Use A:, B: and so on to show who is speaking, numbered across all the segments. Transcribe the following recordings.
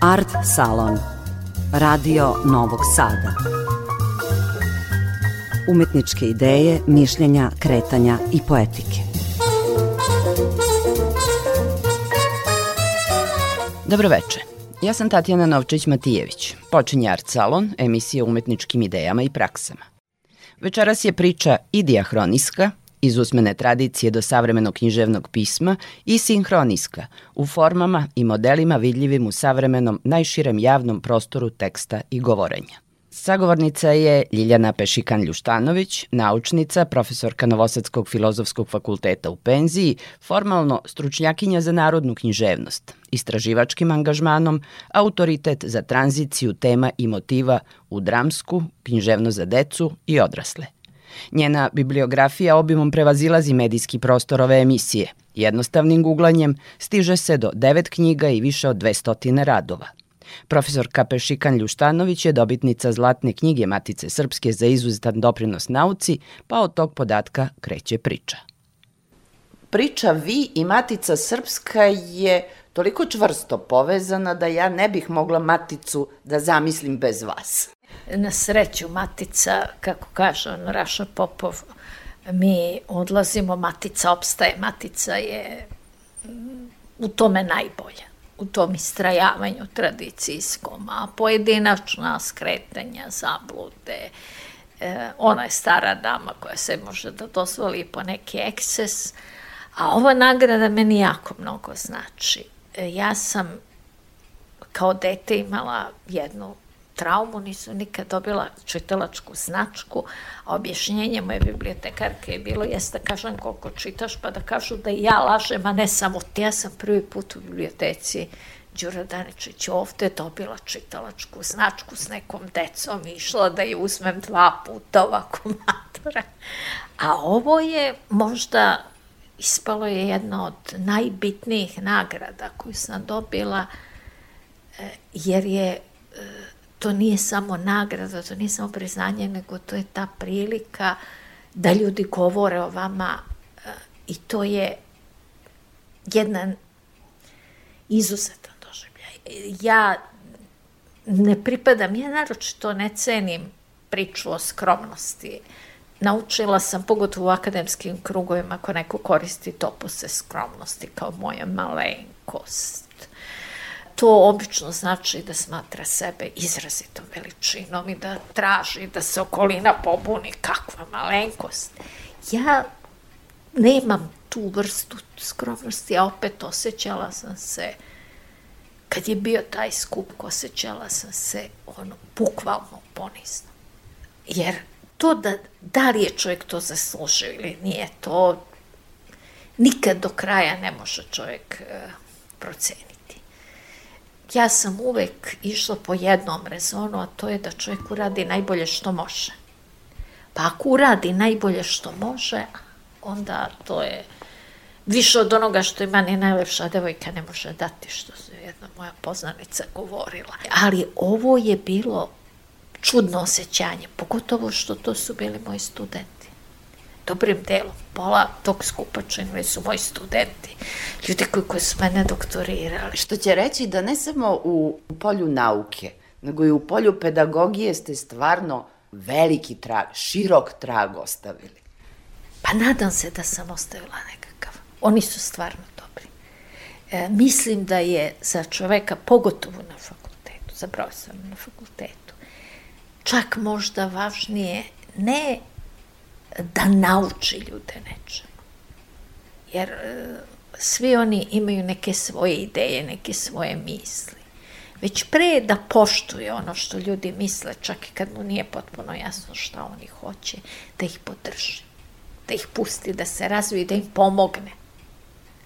A: Art Salon Radio Novog Sada Umetničke ideje, mišljenja, kretanja i poetike
B: Dobroveče. Ja sam Tatjana Novčić-Matijević. Počinje Art Salon, emisija o umetničkim idejama i praksama. Večeras je priča i diahroniska, iz usmene tradicije do savremenog književnog pisma i sinhroniska, u formama i modelima vidljivim u savremenom najširem javnom prostoru teksta i govorenja. Sagovornica je Ljiljana Pešikan-Ljuštanović, naučnica, profesorka Novosadskog filozofskog fakulteta u penziji, formalno stručnjakinja za narodnu književnost, istraživačkim angažmanom, autoritet za tranziciju tema i motiva u dramsku, književno za decu i odrasle. Njena bibliografija obimom prevazilazi medijski prostor ove emisije. Jednostavnim guglanjem stiže se do devet knjiga i više od 200 radova. Profesor Kapešikan Ljuštanović je dobitnica Zlatne knjige Matice Srpske za izuzetan doprinos nauci, pa od tog podatka kreće priča.
C: Priča Vi i Matica Srpska je toliko čvrsto povezana da ja ne bih mogla Maticu da zamislim bez vas.
D: Na sreću Matica, kako kaže on Raša Popov, mi odlazimo, Matica opstaje, Matica je u tome najbolja u tom istrajavanju tradicijskom, a pojedinačna skretanja, zablude, e, ona je stara dama koja se može da dozvoli po neki ekses, a ova nagrada meni jako mnogo znači. E, ja sam kao dete imala jednu traumu, nisam nikad dobila čitalačku značku, objašnjenje moje bibliotekarke je bilo jeste da kažem koliko čitaš, pa da kažu da ja lažem, a ne samo ti. Ja sam prvi put u biblioteci Đura Daničić ovde dobila čitalačku značku s nekom decom i išla da je uzmem dva puta ovako matora. A ovo je možda ispalo je jedna od najbitnijih nagrada koju sam dobila e, jer je e, to nije samo nagrada, to nije samo priznanje, nego to je ta prilika da ljudi govore o vama e, i to je jedan izuzetan doživljaj. Ja ne pripadam, ja naročito ne cenim priču o skromnosti. Naučila sam, pogotovo u akademskim krugovima, ako neko koristi topose skromnosti kao moja malenkost, to obično znači da smatra sebe izrazitom veličinom i da traži da se okolina pobuni, kakva malenkost. Ja nemam tu vrstu skromnosti, a opet osjećala sam se, kad je bio taj skup, osjećala sam se ono, bukvalno ponizno. Jer to da, da li je čovjek to zaslužio ili nije, to nikad do kraja ne može čovjek uh, proceniti ja sam uvek išla po jednom rezonu, a to je da čovjek uradi najbolje što može. Pa ako uradi najbolje što može, onda to je više od onoga što ima ni najlepša devojka ne može dati, što je jedna moja poznanica govorila. Ali ovo je bilo čudno osjećanje, pogotovo što to su bili moji studenti dobrim delom, pola tog skupa činili su moji studenti, ljudi koji, koji su mene doktorirali.
C: Što će reći da ne samo u polju nauke, nego i u polju pedagogije ste stvarno veliki trag, širok trag ostavili.
D: Pa nadam se da sam ostavila nekakav. Oni su stvarno dobri. E, mislim da je za čoveka, pogotovo na fakultetu, za profesora na fakultetu, čak možda važnije ne da nauči ljude nečemu. Jer e, svi oni imaju neke svoje ideje, neke svoje misli. Već pre da poštuje ono što ljudi misle, čak i kad mu nije potpuno jasno šta oni hoće, da ih podrži, da ih pusti da se razvije, da im pomogne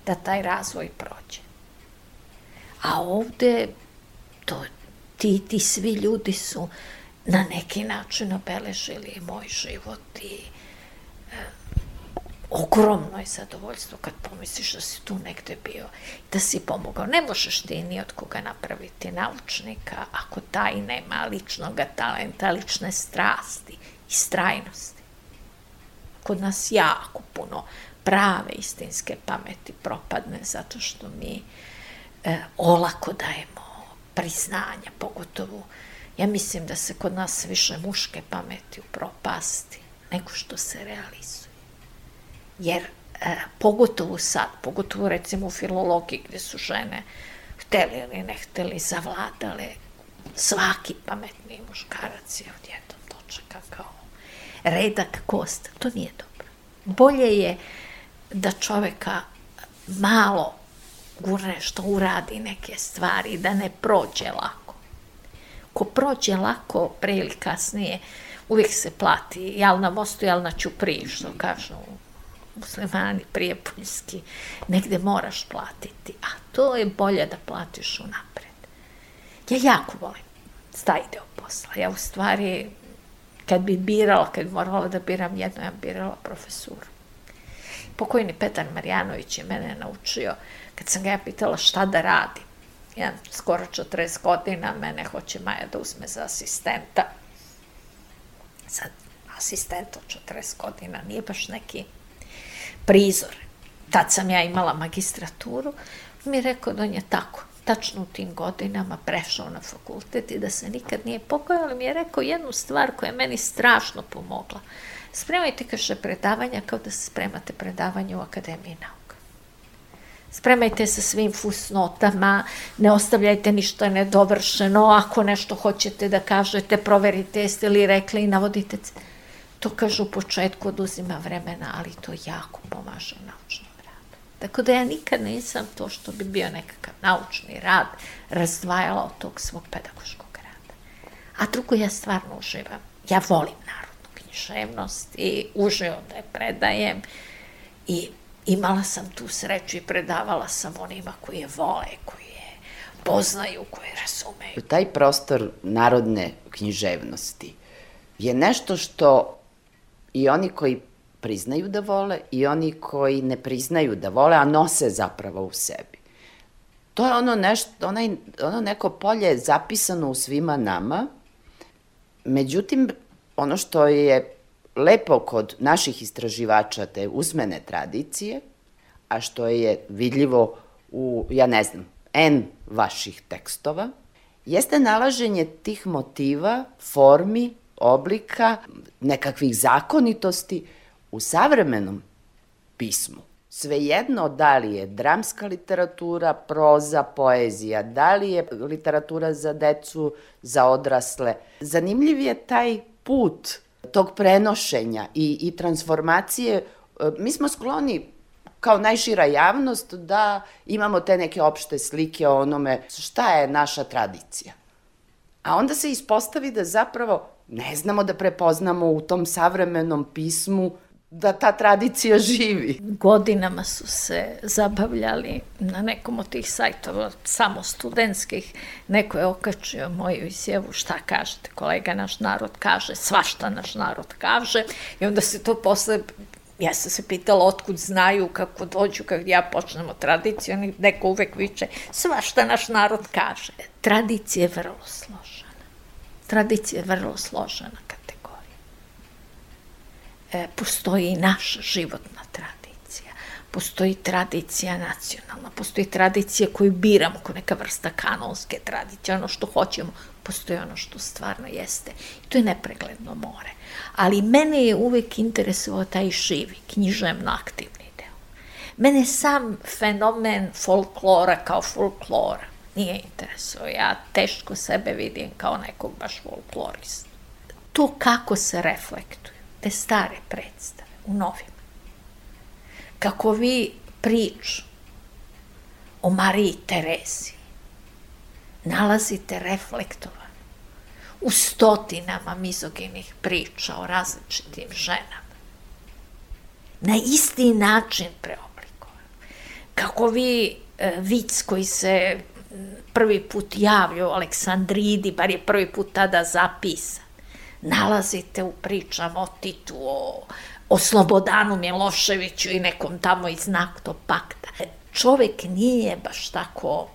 D: da taj razvoj prođe. A ovde to, ti, ti svi ljudi su na neki način obeležili moj život i ogromno je zadovoljstvo kad pomisliš da si tu negde bio, da si pomogao. Ne možeš ti ni od koga napraviti naučnika ako taj nema ličnog talenta, lične strasti i strajnosti. Kod nas jako puno prave istinske pameti propadne zato što mi e, olako dajemo priznanja, pogotovo ja mislim da se kod nas više muške pameti u propasti nego što se realizuje. Jer e, pogotovo sad, pogotovo recimo u filologiji gde su žene hteli ili ne hteli, zavladale, svaki pametni muškarac je odjednom dočeka kao redak kost. To nije dobro. Bolje je da čoveka malo gurne što uradi neke stvari, da ne prođe lako. Ko prođe lako, pre ili kasnije, uvijek se plati, jel na mostu, jel na čupri, što kažu muslimani prijepoljski, negde moraš platiti, a to je bolje da platiš unapred. Ja jako volim taj deo posla. Ja u stvari, kad bi birala, kad bi morala da biram jedno, ja birala profesuru. Pokojni Petar Marjanović je mene naučio, kad sam ga ja pitala šta da radim, ja skoro 40 godina, mene hoće Maja da uzme za asistenta. Sad, asistent od 40 godina nije baš neki prizor. Tad sam ja imala magistraturu, mi je rekao da on je tako, tačno u tim godinama prešao na fakultet i da se nikad nije pokojao, ali mi je rekao jednu stvar koja je meni strašno pomogla. Spremajte, kaže, predavanja kao da se spremate predavanje u Akademiji nauka. Spremajte sa svim fusnotama, ne ostavljajte ništa nedovršeno, ako nešto hoćete da kažete, proverite jeste li rekli i navodite. To, kaže, u početku oduzima vremena, ali to jako pomaže naučnom radu. Tako da ja nikad nisam to što bi bio nekakav naučni rad razdvajala od tog svog pedagoškog rada. A drugo, ja stvarno uživam. Ja volim narodnu književnost i uživam da je predajem i imala sam tu sreću i predavala sam onima koji je vole, koji je poznaju, koji razumeju.
C: Taj prostor narodne književnosti je nešto što i oni koji priznaju da vole i oni koji ne priznaju da vole, a nose zapravo u sebi. To je ono, nešto, onaj, ono neko polje zapisano u svima nama, međutim, ono što je lepo kod naših istraživača te usmene tradicije, a što je vidljivo u, ja ne znam, N vaših tekstova, jeste nalaženje tih motiva, formi, oblika, nekakvih zakonitosti u savremenom pismu. Svejedno da li je dramska literatura, proza, poezija, da li je literatura za decu, za odrasle. Zanimljiv je taj put tog prenošenja i, i transformacije. E, mi smo skloni kao najšira javnost da imamo te neke opšte slike o onome šta je naša tradicija. A onda se ispostavi da zapravo ne znamo da prepoznamo u tom savremenom pismu da ta tradicija živi.
D: Godinama su se zabavljali na nekom od tih sajtova, samo studentskih, neko je okačio moju izjavu, šta kažete, kolega naš narod kaže, svašta naš narod kaže, i onda se to posle Ja sam se pitala otkud znaju kako dođu, kad ja počnemo tradiciju, neko uvek viče, svašta naš narod kaže. Tradicija je vrlo složena. Tradicija je vrlo složena kategorija. E, postoji i naša životna tradicija. Postoji tradicija nacionalna, postoji tradicija koju biramo kao neka vrsta kanonske tradicije, ono što hoćemo, postoji ono što stvarno jeste. I to je nepregledno more. Ali mene je uvek interesovao taj živi, književno aktivni deo. Mene sam fenomen folklora kao folklora nije interesuo. Ja teško sebe vidim kao nekog baš folklorista. To kako se reflektuju, te stare predstave u novim. Kako vi priču o Mariji Terezi nalazite reflektovan u stotinama mizoginih priča o različitim ženama. Na isti način preoblikovan. Kako vi e, vic koji se prvi put javlja u Aleksandridi, bar je prvi put tada zapisan. Nalazite u pričama o Titu, o, o Slobodanu Miloševiću i nekom tamo iz Nakto pakta. Čovek nije baš tako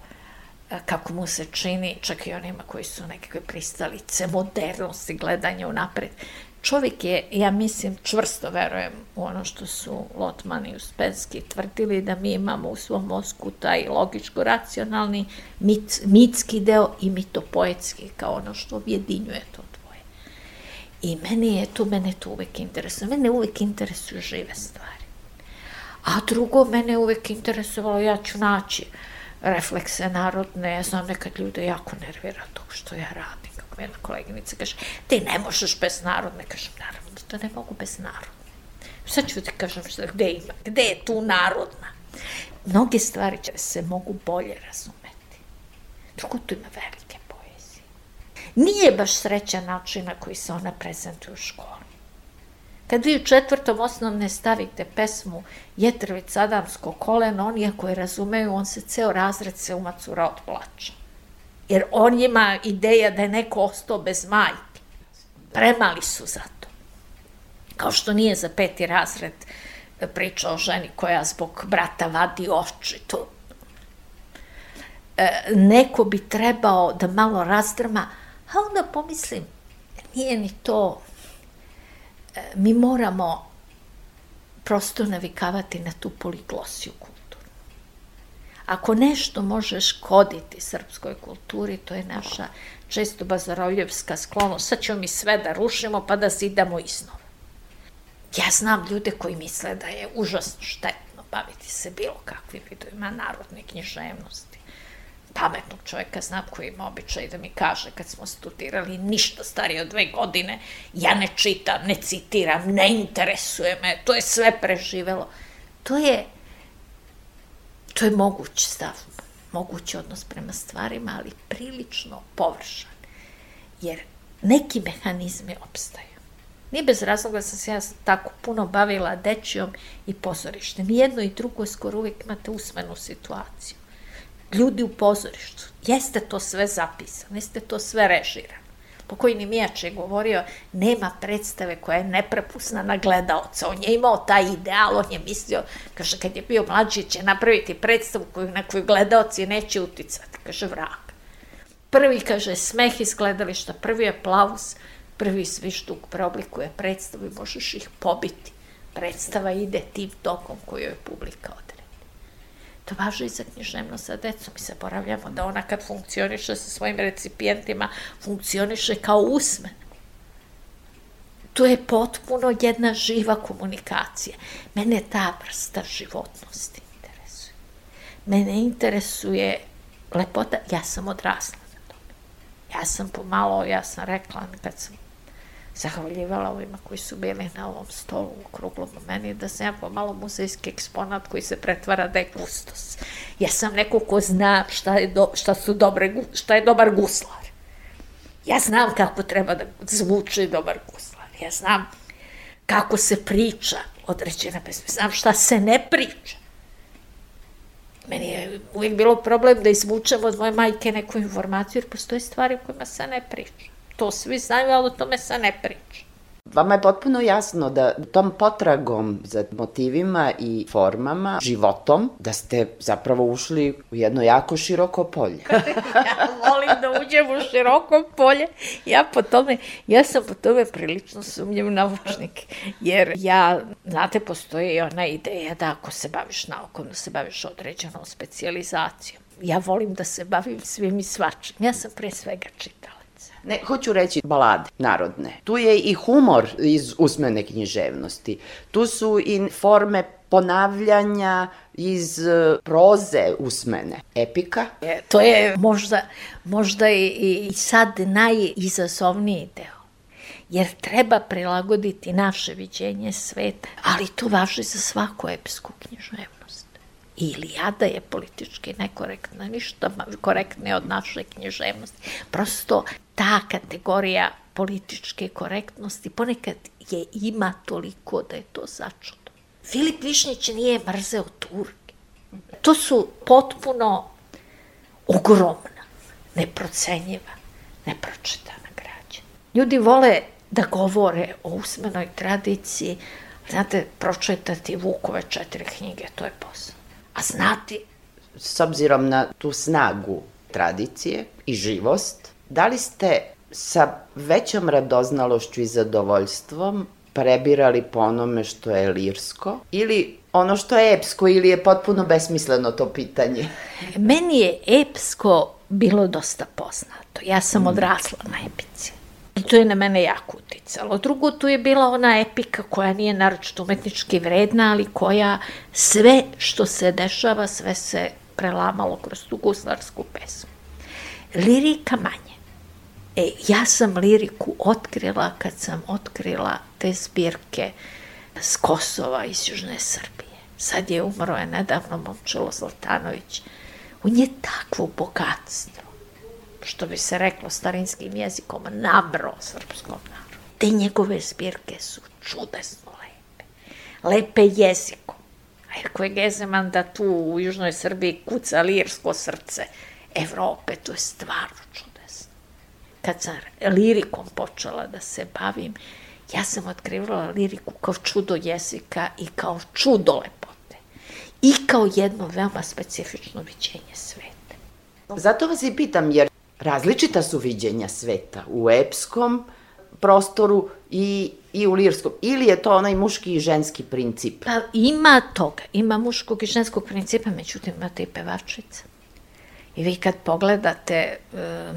D: e, kako mu se čini, čak i onima koji su nekakve pristalice modernosti, gledanja unapred. Čovjek je, ja mislim, čvrsto verujem u ono što su Lotman i Uspenski tvrdili da mi imamo u svom mozgu taj logičko-racionalni mit, mitski deo i mitopoetski kao ono što objedinjuje to dvoje. I meni je to, mene to uvek interesuje. Mene uvek interesuju žive stvari. A drugo, mene uvek interesovalo, ja ću naći reflekse narodne, ja znam nekad ljude jako nervira to što ja radim kako jedna koleginica kaže, ti ne možeš bez narodne, kažem, naravno da ne mogu bez narodne. Sad ću ti kažem šta, gde ima, gde je tu narodna? Mnoge stvari se mogu bolje razumeti. Drugo, tu ima velike poezije. Nije baš sreća način na koji se ona prezentuje u školi. Kad vi u četvrtom osnovne stavite pesmu Jetrvic Adamsko koleno, oni ako je razumeju, on se ceo razred se umacura od plača. Jer on ima ideja da je neko ostao bez majke. Premali su za to. Kao što nije za peti razred priča o ženi koja zbog brata vadi oči. To. E, neko bi trebao da malo razdrma, a onda pomislim, nije ni to. E, mi moramo prosto navikavati na tu poliglosiju Ako nešto može škoditi srpskoj kulturi, to je naša često bazarovljevska sklonost. Sad ćemo mi sve da rušimo pa da zidamo iznova. Ja znam ljude koji misle da je užasno štetno baviti se bilo kakvim vidovima narodne književnosti. Pametnog čovjeka znam koji ima običaj da mi kaže kad smo studirali ništa starije od dve godine, ja ne čitam, ne citiram, ne interesuje me, to je sve preživelo. To je To je moguć stav, mogući odnos prema stvarima, ali prilično površan. Jer neki mehanizmi opstaju. Nije bez razloga da sam se ja tako puno bavila dečijom i pozorištem. Jedno i drugo skoro uvijek imate usmenu situaciju. Ljudi u pozorištu, jeste to sve zapisano, jeste to sve režirano pokojni Mijač je govorio, nema predstave koja je neprepusna na gledaoca. On je imao taj ideal, on je mislio, kaže, kad je bio mlađi će napraviti predstavu koju, na koju gledaoci neće uticati. Kaže, vrak. Prvi, kaže, smeh iz gledališta, prvi aplauz, prvi svištuk preoblikuje predstavu i možeš ih pobiti. Predstava ide tim tokom koju je publika od To važi i za književnost sa decom. Mi se poravljamo da ona kad funkcioniše sa svojim recipijentima, funkcioniše kao usmen. To je potpuno jedna živa komunikacija. Mene ta vrsta životnosti interesuje. Mene interesuje lepota, ja sam odrasla na tome. Ja sam pomalo, ja sam rekla kad sam zahvaljivala ovima koji su bili na ovom stolu u kruglom meni, da sam ja pomalo muzejski eksponat koji se pretvara da je kustos. Ja sam neko ko zna šta je, do, šta su dobre, šta je dobar guslar. Ja znam kako treba da zvuči dobar guslar. Ja znam kako se priča određena pesma. Znam šta se ne priča. Meni je uvijek bilo problem da izvučem od moje majke neku informaciju, jer postoje stvari u kojima se ne priča. To svi znaju, ali o tome se ne priča.
C: Vama je potpuno jasno da tom potragom za motivima i formama, životom, da ste zapravo ušli u jedno jako široko polje.
D: ja volim da uđem u široko polje. Ja po tome, ja sam po tome prilično sumnjiv naučnik. Jer ja, znate, postoji i ona ideja da ako se baviš naukom, da se baviš određenom specializacijom. Ja volim da se bavim svim i svačim. Ja sam pre svega čitala.
C: Ne, hoću reći balade narodne. Tu je i humor iz usmene književnosti. Tu su i forme ponavljanja iz e, proze usmene. Epika.
D: Je, to je možda, možda i, i sad najizazovniji deo. Jer treba prilagoditi naše viđenje sveta, ali to važi za svaku epsku književnost. Ilijada je politički nekorektna, ništa korektnije od naše književnosti. Prosto ta kategorija političke korektnosti ponekad je ima toliko da je to začudo. Filip Višnjić nije mrzeo Turke. To su potpuno ogromna, neprocenjiva, nepročitana građa. Ljudi vole da govore o usmenoj tradiciji, znate, pročitati Vukove četiri knjige, to je posao. A znati...
C: S obzirom na tu snagu tradicije i živost, Da li ste sa većom radoznalošću i zadovoljstvom prebirali po onome što je lirsko ili ono što je epsko ili je potpuno besmisleno to pitanje?
D: Meni je epsko bilo dosta poznato. Ja sam mm. odrasla na epici. I to je na mene jako uticalo. Drugo, tu je bila ona epika koja nije naročito umetnički vredna, ali koja sve što se dešava, sve se prelamalo kroz tu guslarsku pesmu. Lirika manje. E, ja sam liriku otkrila kad sam otkrila te zbirke s Kosova iz Južne Srbije. Sad je umro je nedavno Momčilo Zlatanović. On je takvo bogatstvo, što bi se reklo starinskim jezikom, nabro srpskom narodu. Te njegove zbirke su čudesno lepe. Lepe jezikom. A jer koje Gezeman da tu u Južnoj Srbiji kuca lirsko srce Evrope, to je stvarno čudesno. Kad sam lirikom počela da se bavim, ja sam otkrivala liriku kao čudo jezika i kao čudo lepote. I kao jedno veoma specifično viđenje sveta.
C: Zato vas i pitam, jer različita su viđenja sveta u epskom prostoru i, i u lirskom. Ili je to onaj muški i ženski princip?
D: Pa ima toga, ima muškog i ženskog principa, međutim imate i pevačica. I vi kad pogledate, e,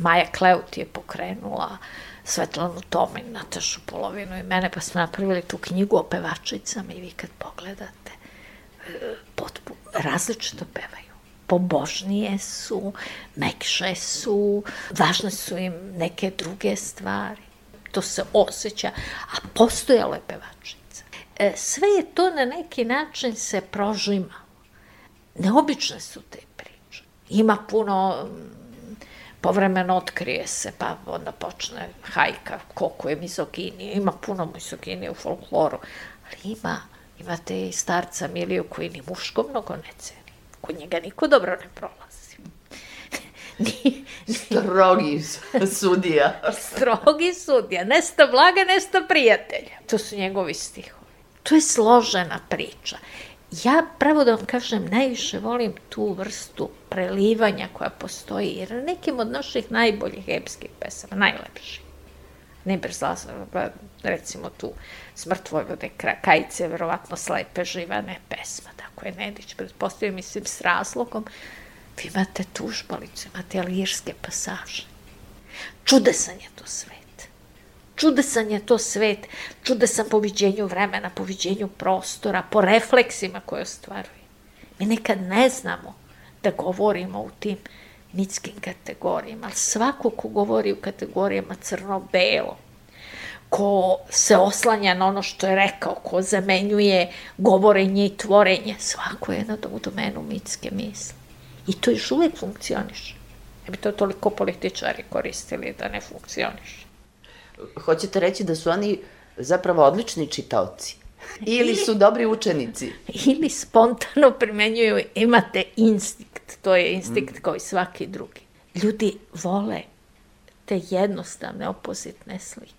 D: Maja Kleut je pokrenula Svetlanu Tomin, Natašu Polovinu i mene, pa smo napravili tu knjigu o pevačicama i vi kad pogledate, e, potpuno, različito pevaju. Pobožnije su, mekše su, važne su im neke druge stvari. To se osjeća, a postojalo je pevačica. E, sve je to na neki način se prožimalo. Neobične su te priče. Ima puno povremeno otkrije se, pa onda počne hajka, koliko je mizoginije, ima puno mizoginije u folkloru, ali ima, imate i starca Miliju koji ni muško mnogo ne ceni, kod njega niko dobro ne prolazi.
C: ni, ni... Strogi sudija.
D: Strogi sudija, nesta blaga, nesta prijatelja. To su njegovi stihovi. To je složena priča. Ja, pravo da vam kažem, najviše volim tu vrstu prelivanja koja postoji, jer na nekim od naših najboljih epskih pesama, najlepših, Nebrzaza, recimo tu Smrt Vojvode Kajice, verovatno slepe živane pesma, tako je Nedić, pretpostavljam, mislim, s razlogom, vi imate tužbalicu, imate lirske pasaže. Čudesan je to sve čudesan je to svet, čudesan po viđenju vremena, po viđenju prostora, po refleksima koje ostvaruje. Mi nekad ne znamo da govorimo u tim mitskim kategorijama, ali svako ko govori u kategorijama crno-belo, ko se oslanja na ono što je rekao, ko zamenjuje govorenje i tvorenje, svako je na u domenu mitske misli. I to još uvek funkcioniše. Ne bi to toliko političari koristili da ne funkcioniše.
C: Hoćete reći da su oni zapravo odlični čitaoci? Ili su dobri učenici?
D: Ili spontano primenjuju, imate instinkt, to je instinkt mm. kao i svaki drugi. Ljudi vole te jednostavne opozitne slike.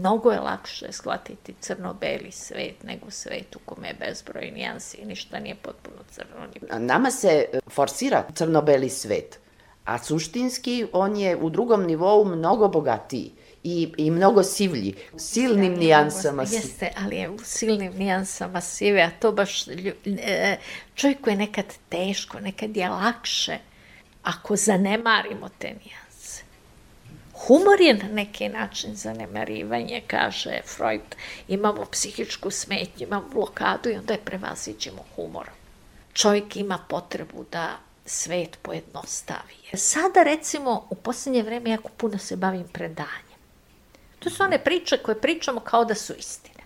D: Mnogo je lakše shvatiti crno-beli svet nego svet u kome je bezbroj nijansi i ništa nije potpuno crno.
C: Nama se forsira crno-beli svet, a suštinski on je u drugom nivou mnogo bogatiji i, i mnogo sivlji, silnim nijansama.
D: Jeste, ali je u silnim nijansama sive, a to baš e, čovjeku je nekad teško, nekad je lakše ako zanemarimo te nijanse. Humor je na neki način zanemarivanje, kaže Freud. Imamo psihičku smetnju, imamo blokadu i onda je prevaziđemo humorom. Čovjek ima potrebu da svet pojednostavi. Sada, recimo, u poslednje vreme jako puno se bavim predanjem To su one priče koje pričamo kao da su istine.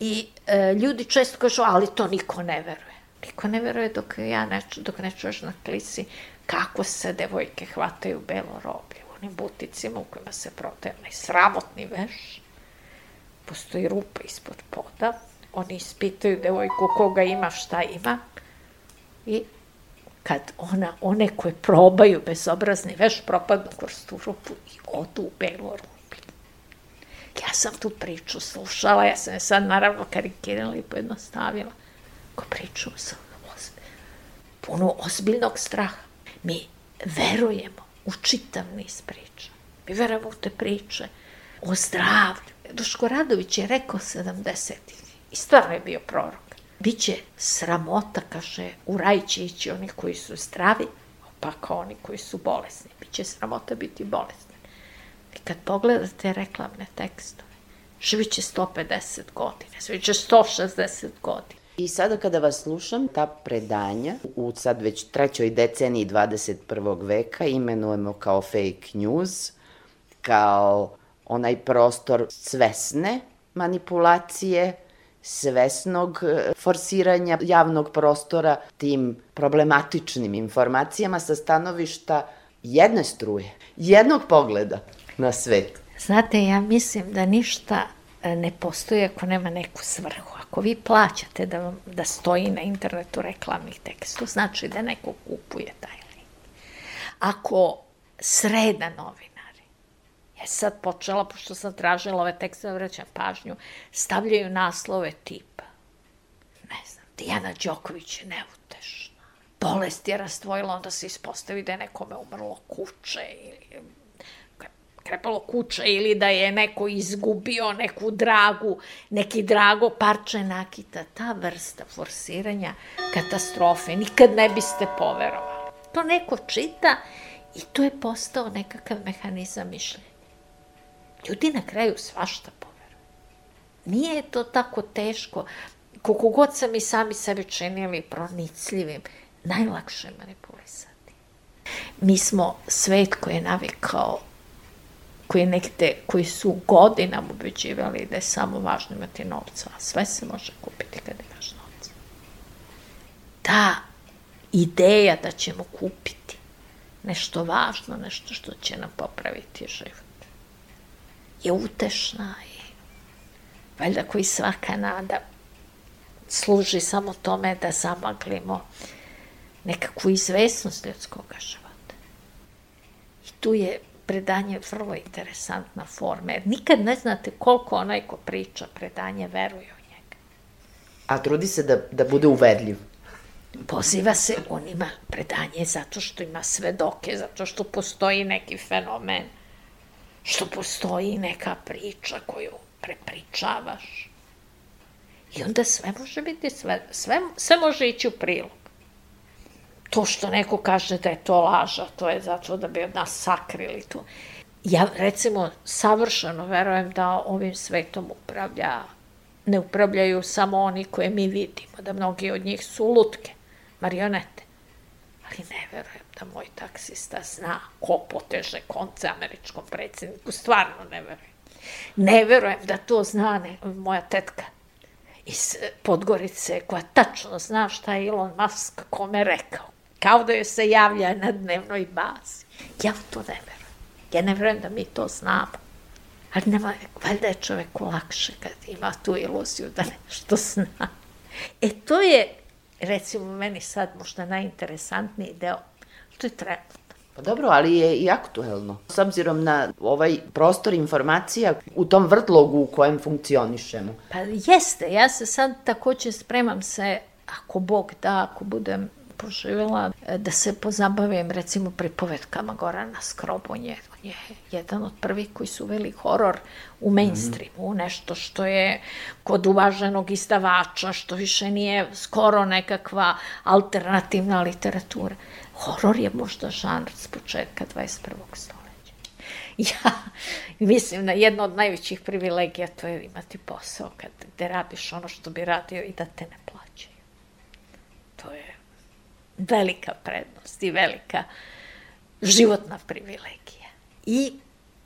D: I e, ljudi često kažu, ali to niko ne veruje. Niko ne veruje dok, ja ne, dok ne čuješ na klisi kako se devojke hvataju belo roblje u onim buticima u kojima se prodaje onaj sramotni veš. Postoji rupa ispod poda. Oni ispitaju devojku koga ima, šta ima. I kad ona, one koje probaju bezobrazni veš propadnu kroz tu rupu i odu u belu rupu. Ja sam tu priču slušala, ja sam je sad naravno karikirala i pojednostavila. Ko priču sam puno ozbiljnog straha. Mi verujemo u čitav niz priča. Mi verujemo u te priče o zdravlju. Duško Radović je rekao 70. I stvarno je bio prorok. Biće sramota, kaže, u raj će ići oni koji su zdravi, pa kao oni koji su bolesni. Biće sramota biti bolesni. I kad pogledate reklamne tekstove, živit će 150 godina, živit će 160 godina.
C: I sada kada vas slušam, ta predanja u sad već trećoj deceniji 21. veka imenujemo kao fake news, kao onaj prostor svesne manipulacije, svesnog e, forsiranja javnog prostora tim problematičnim informacijama sa stanovišta jedne struje, jednog pogleda na svet.
D: Znate, ja mislim da ništa e, ne postoji ako nema neku svrhu. Ako vi plaćate da, vam, da stoji na internetu reklamnih tekst, to znači da neko kupuje taj link. Ako sreda novina, ja sad počela, pošto sam tražila ove tekste, vraćam pažnju, stavljaju naslove tipa, ne znam, Dijana Đoković je neutešna, bolest je rastvojila, onda se ispostavi da je nekome umrlo kuće ili krepalo kuće ili da je neko izgubio neku dragu, neki drago parče nakita. Ta vrsta forsiranja katastrofe nikad ne biste poverovali. To neko čita i to je postao nekakav mehanizam mišljenja. Ljudi na kraju svašta poveruju. Nije to tako teško. Koliko god sam i sami sebi činili pronicljivim, najlakše manipulisati. Mi smo svet koji je navikao koji nekde, koji su godinama ubeđivali da je samo važno imati novca, a sve se može kupiti kada imaš novca. Ta ideja da ćemo kupiti nešto važno, nešto što će nam popraviti život, je utešna i valjda koji svaka nada služi samo tome da zamaglimo nekakvu izvesnost ljudskog života. I tu je predanje vrlo interesantna forma, jer nikad ne znate koliko onaj ko priča predanje veruje u njega.
C: A trudi se da, da bude uvedljiv.
D: Poziva se, on ima predanje zato što ima svedoke, zato što postoji neki fenomen, što postoji neka priča koju prepričavaš. I onda sve može biti, sve, sve, sve može ići u prilog to što neko kaže da je to laža, to je zato da bi od nas sakrili to. Ja, recimo, savršeno verujem da ovim svetom upravlja, ne upravljaju samo oni koje mi vidimo, da mnogi od njih su lutke, marionete. Ali ne verujem da moj taksista zna ko poteže konce američkom predsedniku, stvarno ne verujem. Ne verujem da to zna ne, moja tetka iz Podgorice, koja tačno zna šta je Elon Musk kome rekao kao da joj se javlja na dnevnoj bazi. Ja to ne verujem. Ja ne verujem da mi to znamo. Ali nema, valjda je čoveku lakše kad ima tu iluziju da nešto zna. E to je, recimo, meni sad možda najinteresantniji deo. To je trenutno.
C: Pa dobro, ali je i aktuelno. S obzirom na ovaj prostor informacija u tom vrtlogu u kojem funkcionišemo.
D: Pa jeste, ja se sad takođe spremam se, ako Bog da, ako budem poživjela e, da se pozabavim recimo pripovetkama Gorana Skrobonje. On je jedan od prvih koji su uveli horor u mainstreamu, mm. nešto što je kod uvaženog izdavača, što više nije skoro nekakva alternativna literatura. Horor je možda žanr s početka 21. stoljeća. Ja mislim na jedno od najvećih privilegija to je imati posao kad, gde radiš ono što bi radio i da te ne plaćaju. To je velika prednost i velika životna privilegija. I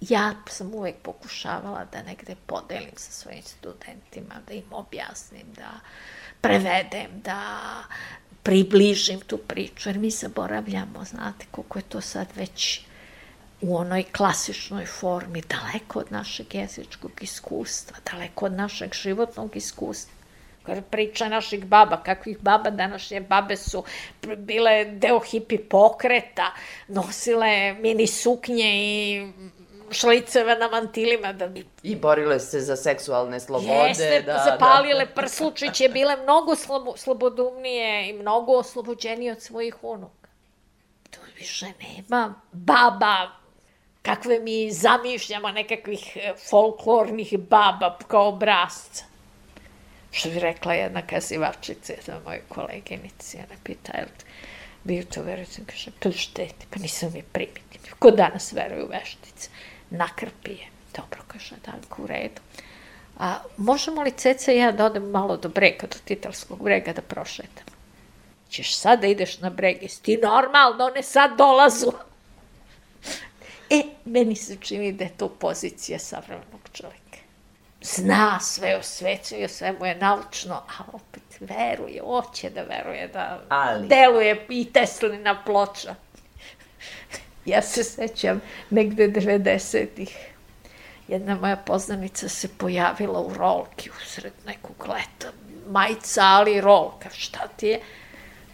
D: ja sam uvek pokušavala da negde podelim sa svojim studentima, da im objasnim, da prevedem, da približim tu priču, jer mi zaboravljamo, znate, koliko je to sad već u onoj klasičnoj formi, daleko od našeg jezičkog iskustva, daleko od našeg životnog iskustva priča naših baba, kakvih baba današnje babe su bile deo hipi pokreta, nosile mini suknje i šliceve na mantilima. Da...
C: I borile se za seksualne slobode.
D: Jeste, da, zapalile da. prslučiće, bile mnogo slobo, slobodumnije i mnogo oslobođenije od svojih unuka. To više nema baba kakve mi zamišljamo nekakvih e, folklornih baba kao obrazca. Što bi rekla jedna kazivačica, jedna moja koleginica, jedna pita, jel vi u to verujete? Kaže, pa šteti, pa nisam mi primitivni. Ko danas veruje u veštice? Nakrpi je. Dobro, kaže, Danko, u redu. A možemo li Ceca i ja da odem malo do brega, do Titalskog brega da prošetamo? Ćeš sad da ideš na breg, jesi ti normalno, one sad dolazu. E, meni se čini da je to pozicija savremenog čovjeka. Zna sve o svetu i o svemu je naučno, a opet veruje, hoće da veruje, da
C: Ali.
D: deluje i Teslina ploča. ja se sećam negde 90-ih. Jedna moja poznanica se pojavila u rolki usred nekog leta. Majica, ali rolka, šta ti je?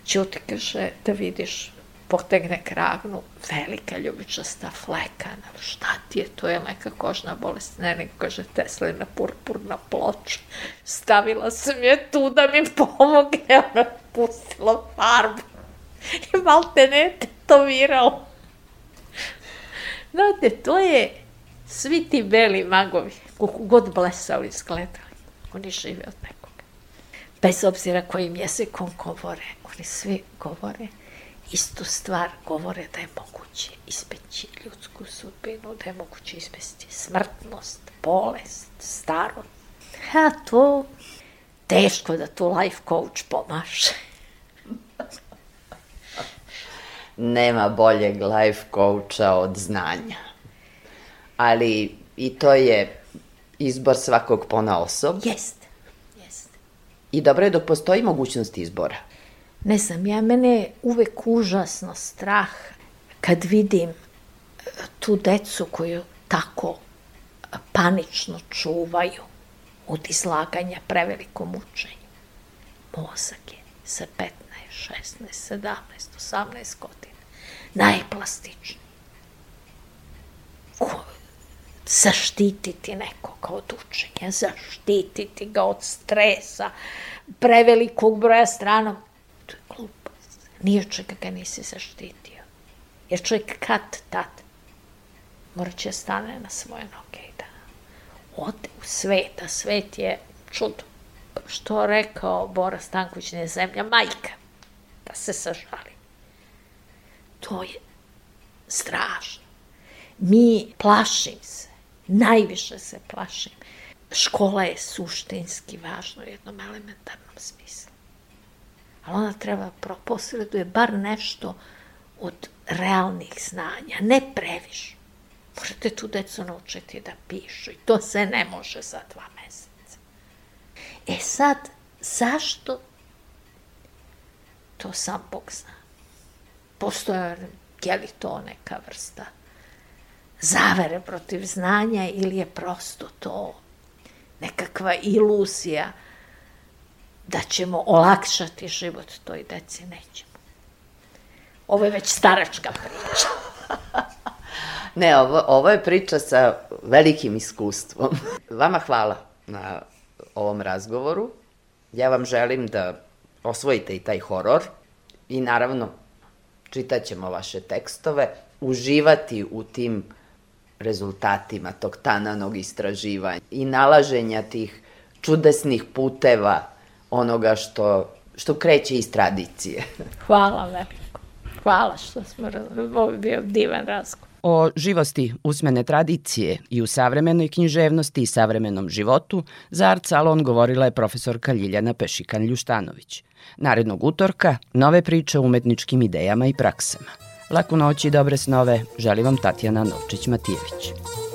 D: Ćuti kaže da vidiš potegne kragnu, velika ljubičasta flekana, šta ti je, to je neka kožna bolest, ne, nego kaže Teslina purpurna ploča. Stavila sam je tu da mi pomogne, ona pustila farbu i malte ne tetovirala. Znate, to je svi ti beli magovi, koliko god blesali izgledali, oni žive od nekoga. Bez obzira kojim jezikom govore, oni svi govore istu stvar govore da je moguće ispeći ljudsku sudbinu, da je moguće ispesti smrtnost, bolest, starost. A to teško da tu life coach pomaže.
C: Nema boljeg life coacha od znanja. Ali i to je izbor svakog pona osob.
D: Jeste, jeste.
C: I dobro je dok postoji mogućnost izbora.
D: Ne znam, ja mene je uvek užasno strah kad vidim e, tu decu koju tako panično čuvaju od izlaganja prevelikom učenju. Mozak je sa 15, 16, 17, 18 godina najplastičniji. Ko, zaštititi nekoga od učenja, zaštititi ga od stresa, prevelikog broja stranog To je glupost. Nije čega ga nisi zaštitio. Jer čovjek kad tad mora će stane na svoje noge i da ode u svet, a svet je čudo. Što rekao Bora Stanković, ne zemlja majka, da se sažali. To je strašno. Mi plašim se, najviše se plašim. Škola je suštinski važna u jednom elementarnom smislu ali ona treba posreduje bar nešto od realnih znanja, ne previše. Morate tu decu naučiti da pišu i to se ne može za dva meseca. E sad, zašto? To sam Bog zna. Postoje, je li to neka vrsta zavere protiv znanja ili je prosto to nekakva iluzija da ćemo olakšati život toj deci, nećemo. Ovo je već staračka priča.
C: ne, ovo, ovo je priča sa velikim iskustvom. Vama hvala na ovom razgovoru. Ja vam želim da osvojite i taj horor i naravno čitat ćemo vaše tekstove, uživati u tim rezultatima tog tananog istraživanja i nalaženja tih čudesnih puteva onoga što, što kreće iz tradicije.
D: Hvala veliko. Hvala što smo, ovo je bio divan razgovor.
B: O živosti usmene tradicije i u savremenoj književnosti i savremenom životu za Art Salon govorila je profesorka Ljiljana Pešikan-Ljuštanović. Narednog utorka nove priče o umetničkim idejama i praksama. Laku noć i dobre snove želi vam Tatjana Novčić-Matijević.